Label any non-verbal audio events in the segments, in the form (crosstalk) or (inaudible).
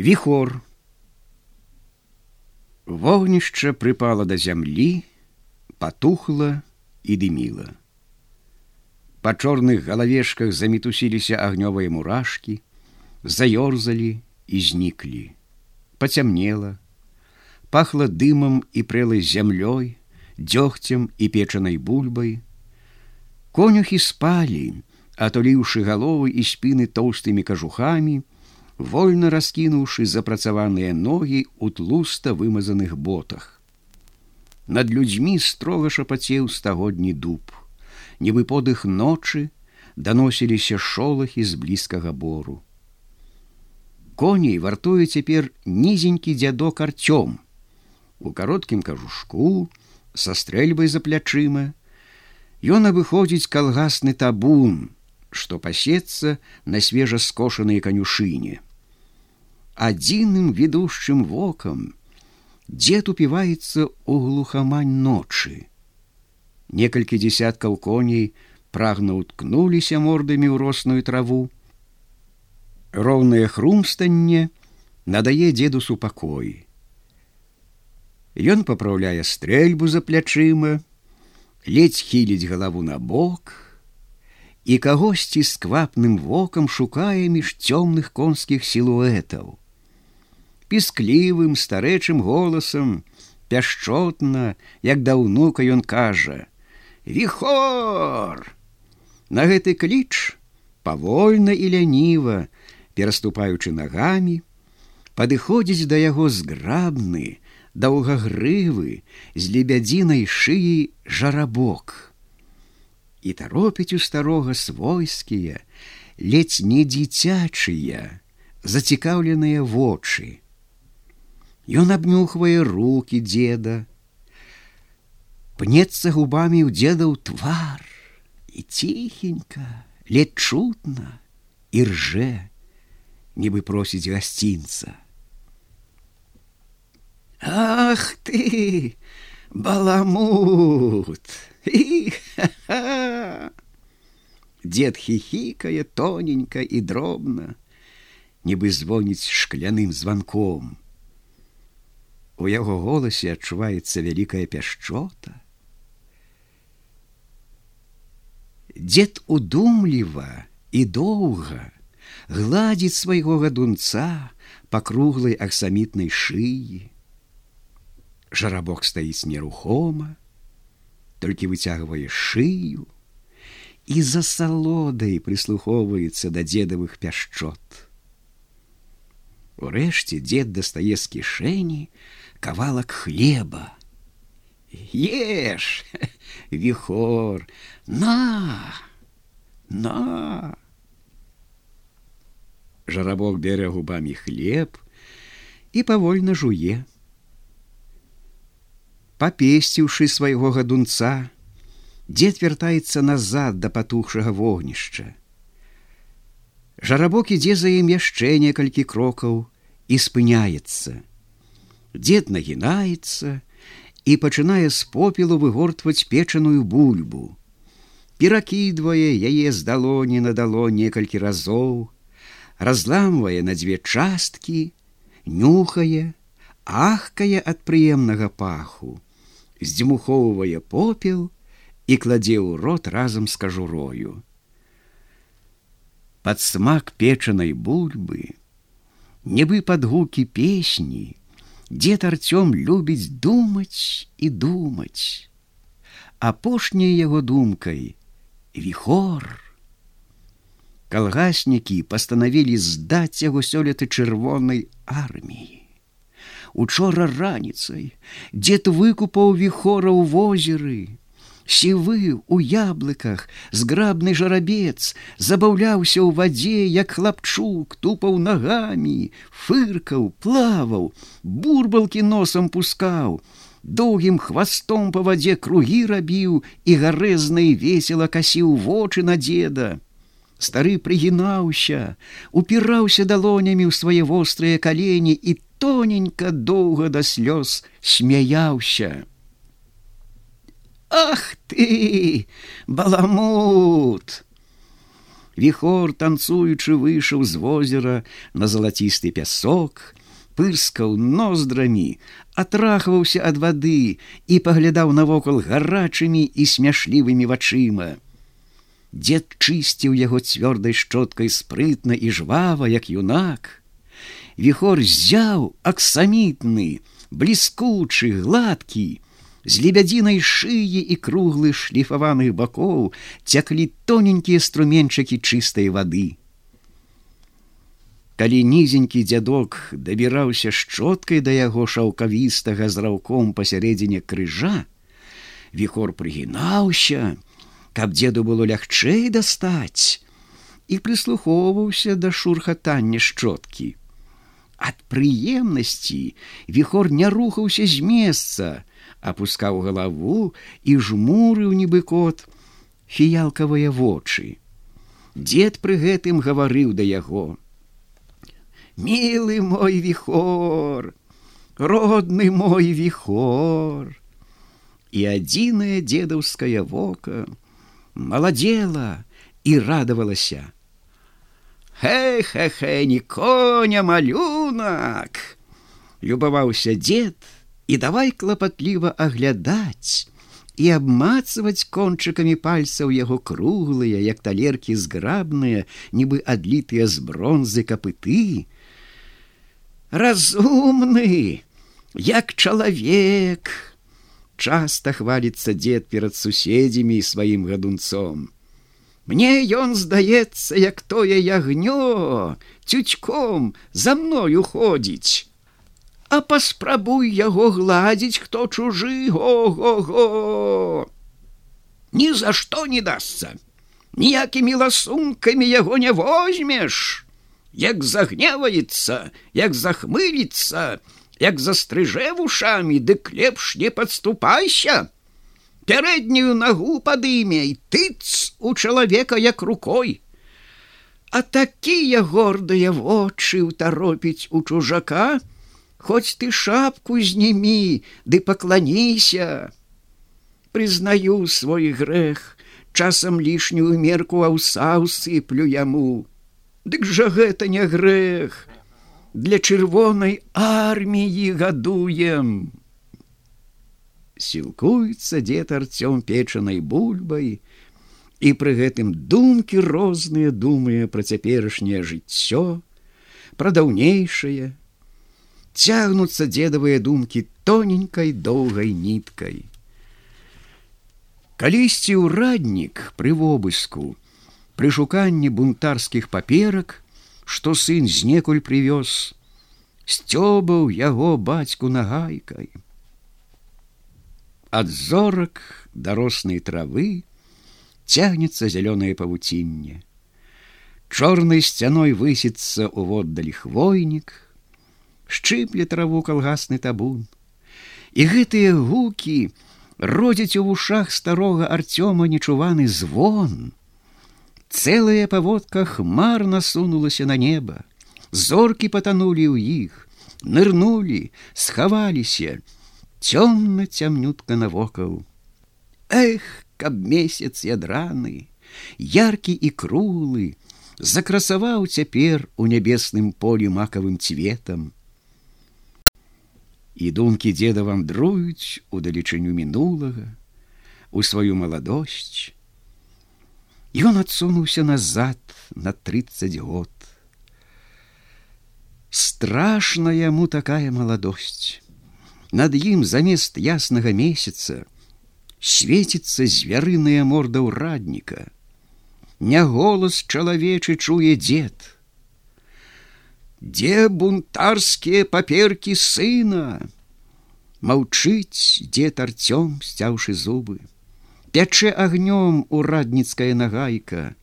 Віхор. Вогнішча прыпала да зямлі, патухла і дыміла. Па чорных галавешках замітусіліся агнёвыя мурашкі, заёрзалі і зніклі. Пацямнела, пахла дымам і прэлай зямлёй, дзёгцем і печанай бульбай. Конюхі спалі, атуліўшы галовы і спіны тоўстымі кажухамі, вольна раскінуўшы запрацаваныя ногі у тлуста вымазаных ботах. Над людзьмі строга шапацеў стагодні дуб, нібы подых ночы даносіліся шолахі з блізкага бору. Коней вартуе цяпер нізенькі дзядок арцём. У кароткім кажушку, са стрэльбай за плячыма, Ён абыходзіць калгасны табун, што пасецца на свежа скошаныя канюшыне адзіным ведушчым вокам дзед упіваецца ў глухамань ночы. Некалькі дзясяткаў коней прагна уткнуліся мордамі ў росную траву. Роўнае хрумстанне надае деду супакой. Ён папраўляе стрэльбу за плячыма, ледзь хіліць галаву на бок, і кагосьці сквапным вокам шукае між цёмных конскіх сілуэтаў пісклівым старэчым голасам пяшчотна як да ўнука ён кажа вихор на гэты кліч павольна і ляніва пераступаючы нагамі падыходзіць да яго зграбны даўгагрывы з лебядзінай шыі жарабок. І таропіць у старога свойскія ледзь не дзіцячыя зацікаўленыя вочы Ён абнюхвае руки деда, пнецца губамі ў дзедаў твар і ціхенька, ледь чутна і рже, нібы просіць гасцінца. Ах ты, баламут! Дед хихікае тоненька і дробна, нібы звоніць шкляным званком у яго голасе адчуваецца вялікая пяшчота. Дед удумліва і доўга гладзіць свайго гадунца па круглай аксамітнай шыі. Жарабок стаіць нерухома, толькі выцягвае шыю і за салодай прыслухоўваецца да дзедавых пяшчот. Урэшце дзед дастае з кішэні, кавалак хлеба. Еш, (laughs) вихор, на, на. Жарабок бярэ губамі хлеб і павольна жуе. Папесціўшы свайго гадунца, дзед вяртаецца назад да патухшага вогнішча. Жарабок ідзе за ім яшчэ некалькі крокаў і спыняецца Дед нагінаецца і пачынае з попелу выгортваць печаную бульбу. Перакідвае яе з далоні на дало некалькі разоў, разламвае на дзве часткі, нюхае, ахкае ад прыемнага паху, здзьмухоўвае попел і кладзе ў рот разам з кажурою. Пад смак печанай бульбы, нібы пад гукі песні, Дед Артём любіць думаць і думаць. Апошняй яго думкай вихор. Калгаснікі пастанавілі здаць яго сёлета чырвонай арміі. Учора раніцай дзед выкупаў вихора ў возеры, сівы у яблыках зграбны жарабец забаўляўся ў вадзе як хлапчук тупаў нагамі фыркаў плаваў бурбалкі носам пускаў доўгім хвастом па вадзе кругі рабіў і гарэзна і весела касіў вочы на дзеда. Стары прыгінаўся упіраўся далонямі ў свае вострыя калені і тоненька доўга да слёз смяяўся Ах ты, баламут! Віхор, танцуючы, выйшаў з возера на залацісты пясок, пырскаў ноздрамі, атрахваўся ад вады і паглядаў навокал гарачымі і смяшлівымі вачыма. Дед чысціў яго цвёрдай шчоткай спрытна і жвава, як юнак. Віхор зяў аксамітны, бліскучы, гладкі, з лебядзінай шыі і круглых шліфаваных бакоў цяклі тоненькія струменчыкі чыстай вады. Калі нізенькі дзядок дабіраўся шчоткай да яго шаўкавістага зраўком пасярэдзіне крыжа, Віхор прыгінаўся, каб дзеду было лягчэй дастаць і прыслухоўваўся да шурхатання шчоткі. Ад прыемнасці віхор не рухаўся з месца, опускаў галаву і жмурыў нібы кот фіялкавыя вочы. Дед пры гэтым гаварыў да яго: Мілы мой віхор, родны мой віхор. І адзінае дзедаўскае вока маладзела і радавалася. Хэ-хэ-хэ, не коня малюнак! Любаваўся дзед, і давай клапатліва аглядаць і абмацваць кончыкамі пальцаў яго круглыя, як талеркі зграбныя, нібы адлітыя з бронзы капыты. Разумны, як чалавек, часта хваліцца дзед перад суседзямі і сваім гадунцом. Мне ён здаецца, як тое ягнё, цючком за мною ходзіць а паспрабуй яго гладзіць хто чужы го-го-го. Ні за што не дасца. Ніякімі ласункамі яго не возьмеш. Як загневаецца як захмыліцца як застрыжэ вушамі дык лепш не падступайся. Пярэднюю нагу падымей тыц у чалавека як рукой. А такія гордыя вочы ўтаропіць у чужака Хоць ты шапку знімі, ды пакланіся. Прызнаю свой грэх, часам лішнюю мерку аўса сыплю яму. Дык жа гэта не грэх, для чырвонай арміі гадуем. Сілкуецца дзед арцём печанай бульбай, і пры гэтым думкі розныя думае пра цяперашняе жыццё, пра даўнейшае, цягнуцца дзедавыя думкі тоненькай доўгай ніткай. Калісьці ўраднік пры вобыску, пры шуканні бунтарскіх паперак, што сын знекуль прывёз, сцёбаў яго бацьку нагайкай. Ад зорак дароснай травы цягнецца зялёнае павуцінне. Чорнай сцяной высіцца ўводдалі хвойнік, шчыпле траву калгасны табун. І гэтыя гукі родзяць у вушах старога арцёма нечуваны звон. Цэлая паводка хмар насунулася на неба. Зоркі патанулі ў іх, нырнулі, схаваліся, цёмна цямнютка навокал. Эх, каб месяц ядраны, яркі і круглы, закрасаваў цяпер у нябесным полі макавым цветам і думкі дзеда вандруюць у далечыню мінулага у сваю маладосць. Ён адсунуўся назад на 30 год. Страшна яму такая маладосць. Над ім замест яснага месяца свеціцца звярыная морда ўрадніка. Не голас чалавечы чуе дзед Дзе бунтарскія паперкі сына? Маўчыць, дзе арцём, сцяўшы зубы. Пячэ агнём урадніцкая нагайка.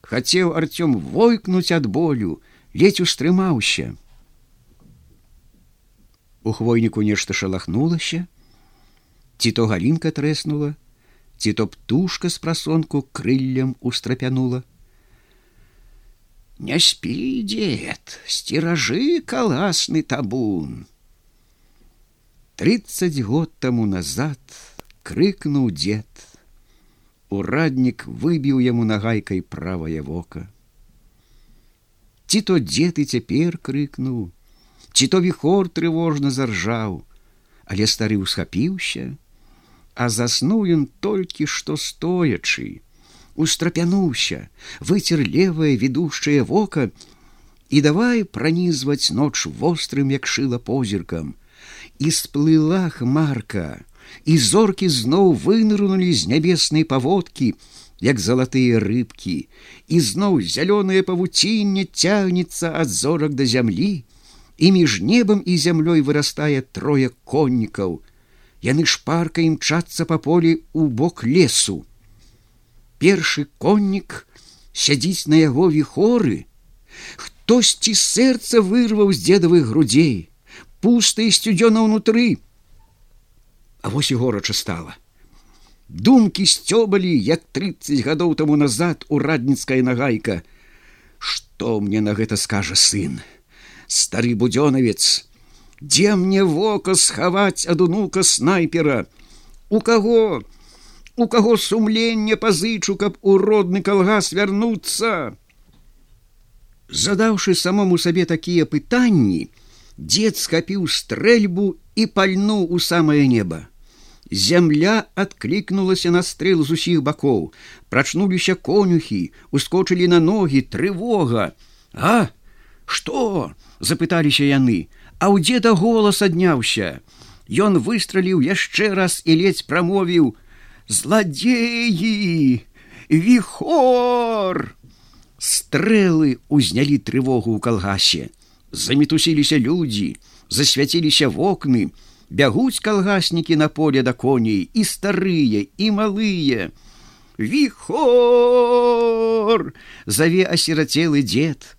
Хацеў арцём войкнуць ад болю, ледзь устрымаўся. У хвойніку нешта шалахнулася, Ці то галінка трэснула, ці то птушка з прасонку крыллем устрапянула. Не спі, дзед, сцеражы каласны табун. Трыццаць год таму назад крыкнуў дзед. Ураднік выбіў яму нагайкай правае вока. ці то дзед і цяпер крыкнуў, ці то віхор трывожна заржаў, але стары ўсхапіўся, а заснуў ён толькі што стоячы, устрапянуўся, выцер левае ведушчае вока і давай пранізваць ноч вострым, як шыла позіркам, і сплыла хмарка, і зоркі зноў вынырнулі з нябеснай паводкі, як залатыя рыбкі, і зноў зялёнае павуцінне цягнецца ад зорак да зямлі, і між небам і зямлёй вырастае трое коннікаў. Яны шпарка імчацца па полі ў бок лесу. Першы коннік сядзіць на яго віхоры, Хтосьці сэрца вырваў з дзедавых грудзей, пуста і сцюдзёна ўнутры. А вось і горача стала. Думкі сцёбалі як 30 гадоў таму назад урадніцкая нагайка. Что мне на гэта скажа сын стары будёнавец дзе мне вока схаваць ад унука снайпера? У каго у каго сумленне пазычу каб у родны калгас вярнуцца задаўшы самому сабе такія пытанні дзед схапіў стрэльбу і пальнуў у самае неба Зямля адклікнулася на стрэл з усіх бакоў, прачнуліся конюхі, ускочылі на ногі трывога. А что? запыталіся яны, а ў дзеда голас адняўся. Ён выстраліў яшчэ раз і ледзь прамовіў: зладзеі, віхор! Стрэлы ўзнялі трывогу ў калгасе. Замітусіліся людзі, засвяціліся вокны, бягуць калгаснікі на поле да коней і старыя і малыя. Вихор! Заве асірацелы дзед.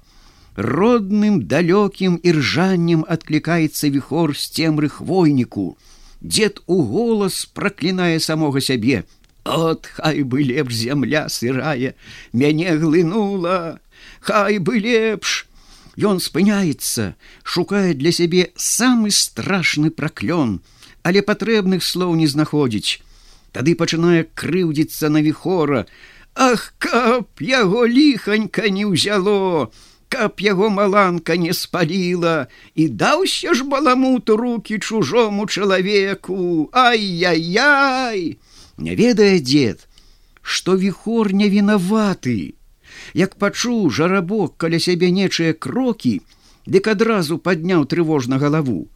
Родным далёкім іржаннем адклікаецца вихор з цемры хвойніку дзед у голас праклінае самога сябе от хай бы лепш зямля сырая мяне глынула хай бы лепш Ён спыняецца, шукае для сябе самы страшны праклён, але патрэбных слоў не знаходзіць. Тады пачынае крыўдзіцца на віхора: Ах, каб яго ліханька не ўзяло, каб яго маланка не спаліла і даўся ж баламуту руки чужому чалавеку, Ай-яй-яй! Не ведае дзед, што віхор не вінаваты як пачуў жарабок каля сябе нечыя крокі, дык адразу падняў трывожна галаву.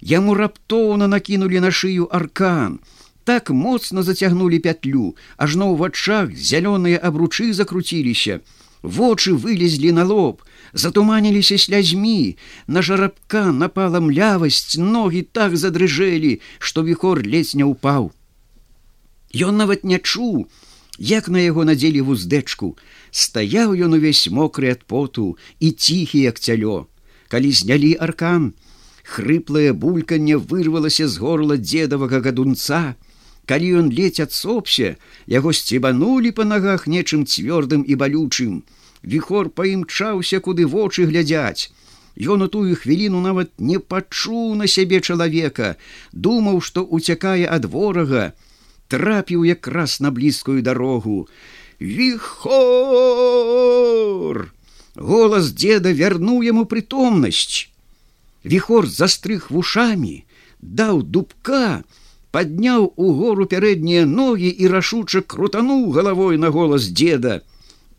Яму раптоўна накінулі на шыю аркан. Так моцна зацягнулі пятлю, ажно ў вачах зялёныя абручы закруціліся. Вочы вылезлі на лоб, затуманіліся слязьмі, на жарабка напала млявасць, ногі так задрыжэлі, што віхор ледзь не ўпаў. Ён нават не чуў, як на яго надзелі вуздэчку, стаяў ён увесь мокры ад поту і ціхі як цялё. Калі знялі аркан хрыплае бульканне вырвалася з горла дзедавага гадунца. Калі ён ледзь адсопся яго сцебанулі па нагах нечым цвёрдым і балючым віхор паімчаўся куды вочы глядзяць Ён у тую хвіліну нават не пачуў на сябе чалавека, думаў, што уцякае ад ворага, трапіў якраз на блізкую дарогу, Вихор! Голас деда вярнуў яму прытомнасць. Віхор застрых вушамі, даў дубка, падняў у гору пярэднія ногі і рашуча крутануў галавой на голас деда,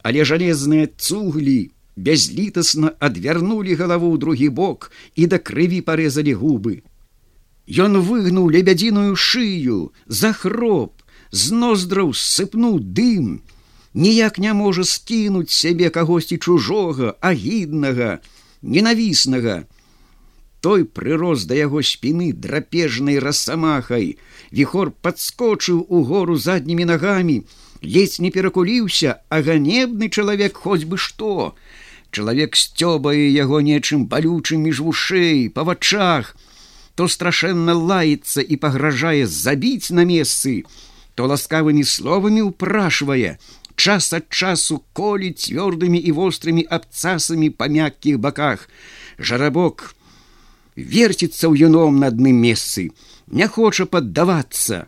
але жалезныя цуглі бязлітасна адвярнулі галаву ў другі бок і да крыві парезалі губы. Ён выгнуў лебядзіную шыю, захроп, з ноздраў сыпнуў дым, ніяк не можа скінуць сябе кагосьці чужога, агіднага, ненавіснага. Той прырос да яго спіны драпежнай расамахай. Віхор падскочыў у гору заднімі нагамі, ледзь не перакуліўся, а ганебны чалавек хоць бы што. Чалавек сцёбае яго нечым балючым між вушэй, па вачах, то страшэнна лаецца і пагражае забіць на месцы, то ласкавымі словамі ўпрашвае, час ад часу колі цвёрдымі і вострымі абцасамі па мяккіх баках. Жарабок верціцца ў юном на адным месцы, не хоча паддавацца.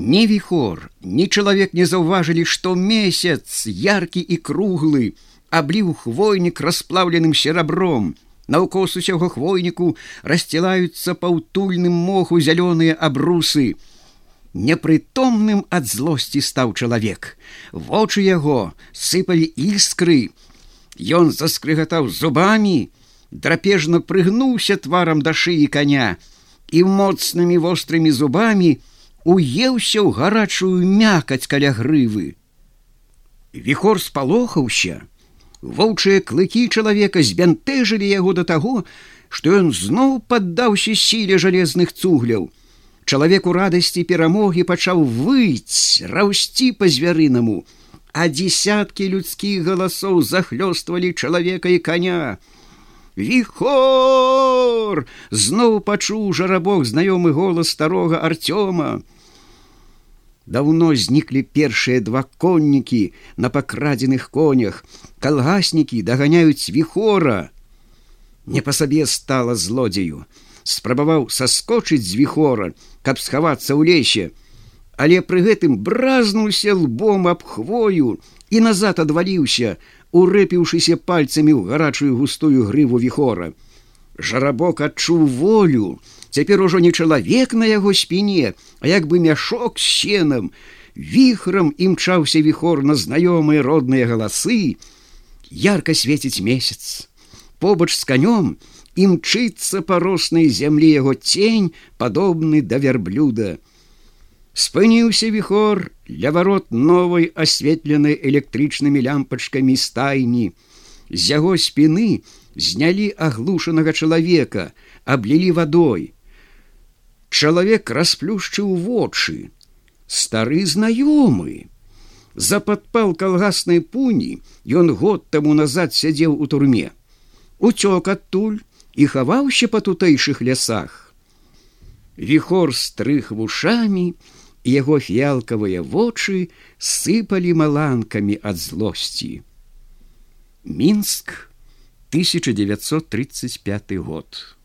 Ні віхор, ні чалавек не заўважылі, што месяц яркі і круглы, абліў хвойнік расплаўленым серабром. Наўкос усяго хвойніку расцілаюцца паўтульным моху зялёныя абрусы. Непрытомным ад злосці стаў чалавек. Вочы яго сыпалі іскры. Ён заскрыгатаў зубамі, драпежна прыгнуўся тварам да шыі коня і моцнымі вострымі зубамі уеўся ў гарачую мякаць каля грывы. Віхор спалохаўся, Воўчыя клыкі чалавека збянтэжылі яго да таго, што ён зноў паддаўся сіле жалезных цугляў. Чалавек у радасці перамогі пачаў выць, раўсці па звярынаму, а десяткі людскіх галасоў захлёствалі чалавека і коня. Віхор! зноў пачуў жарабок знаёмы голас старога Артёма. Даўно зніклі першыя два коннікі на пакрадзеных конях. Калгаснікі даганяюць віхора. Не па сабе стала злодзею. Спрабаваў саскочыць з віхора, каб схавацца ў лесе, але пры гэтым бразнуўся лбом аб хвою і назад адваліўся, урэпіўшыся пальцамі ў гарачую густую грыву віхора. Жарабок адчуў волю, цяпер ужо не чалавек на яго спіне, а як бы мяшок з сенам, віхрам імчаўся віхор на знаёмыя родныя галасы, ярко свеціць месяц. Побач з канём імчыцца па роснай зямлі яго цень, падобны да вярблюда. Спыніўся віхор ля варот новай асветленай электрычнымі лямпачкамі стайні. З яго спіны знялі аглушанага чалавека, аблілі вадой. Чалавек расплюшчыў вочы. Стары знаёмы. За падпал калгаснай пуні ён год таму назад сядзеў у турме. Уцёк адтуль і хаваўся па тутэйшых лясах. Віхор стрых вушамі, яго фіялкавыя вочы сыпалі маланкамі ад злосці. Мінск 1935 год.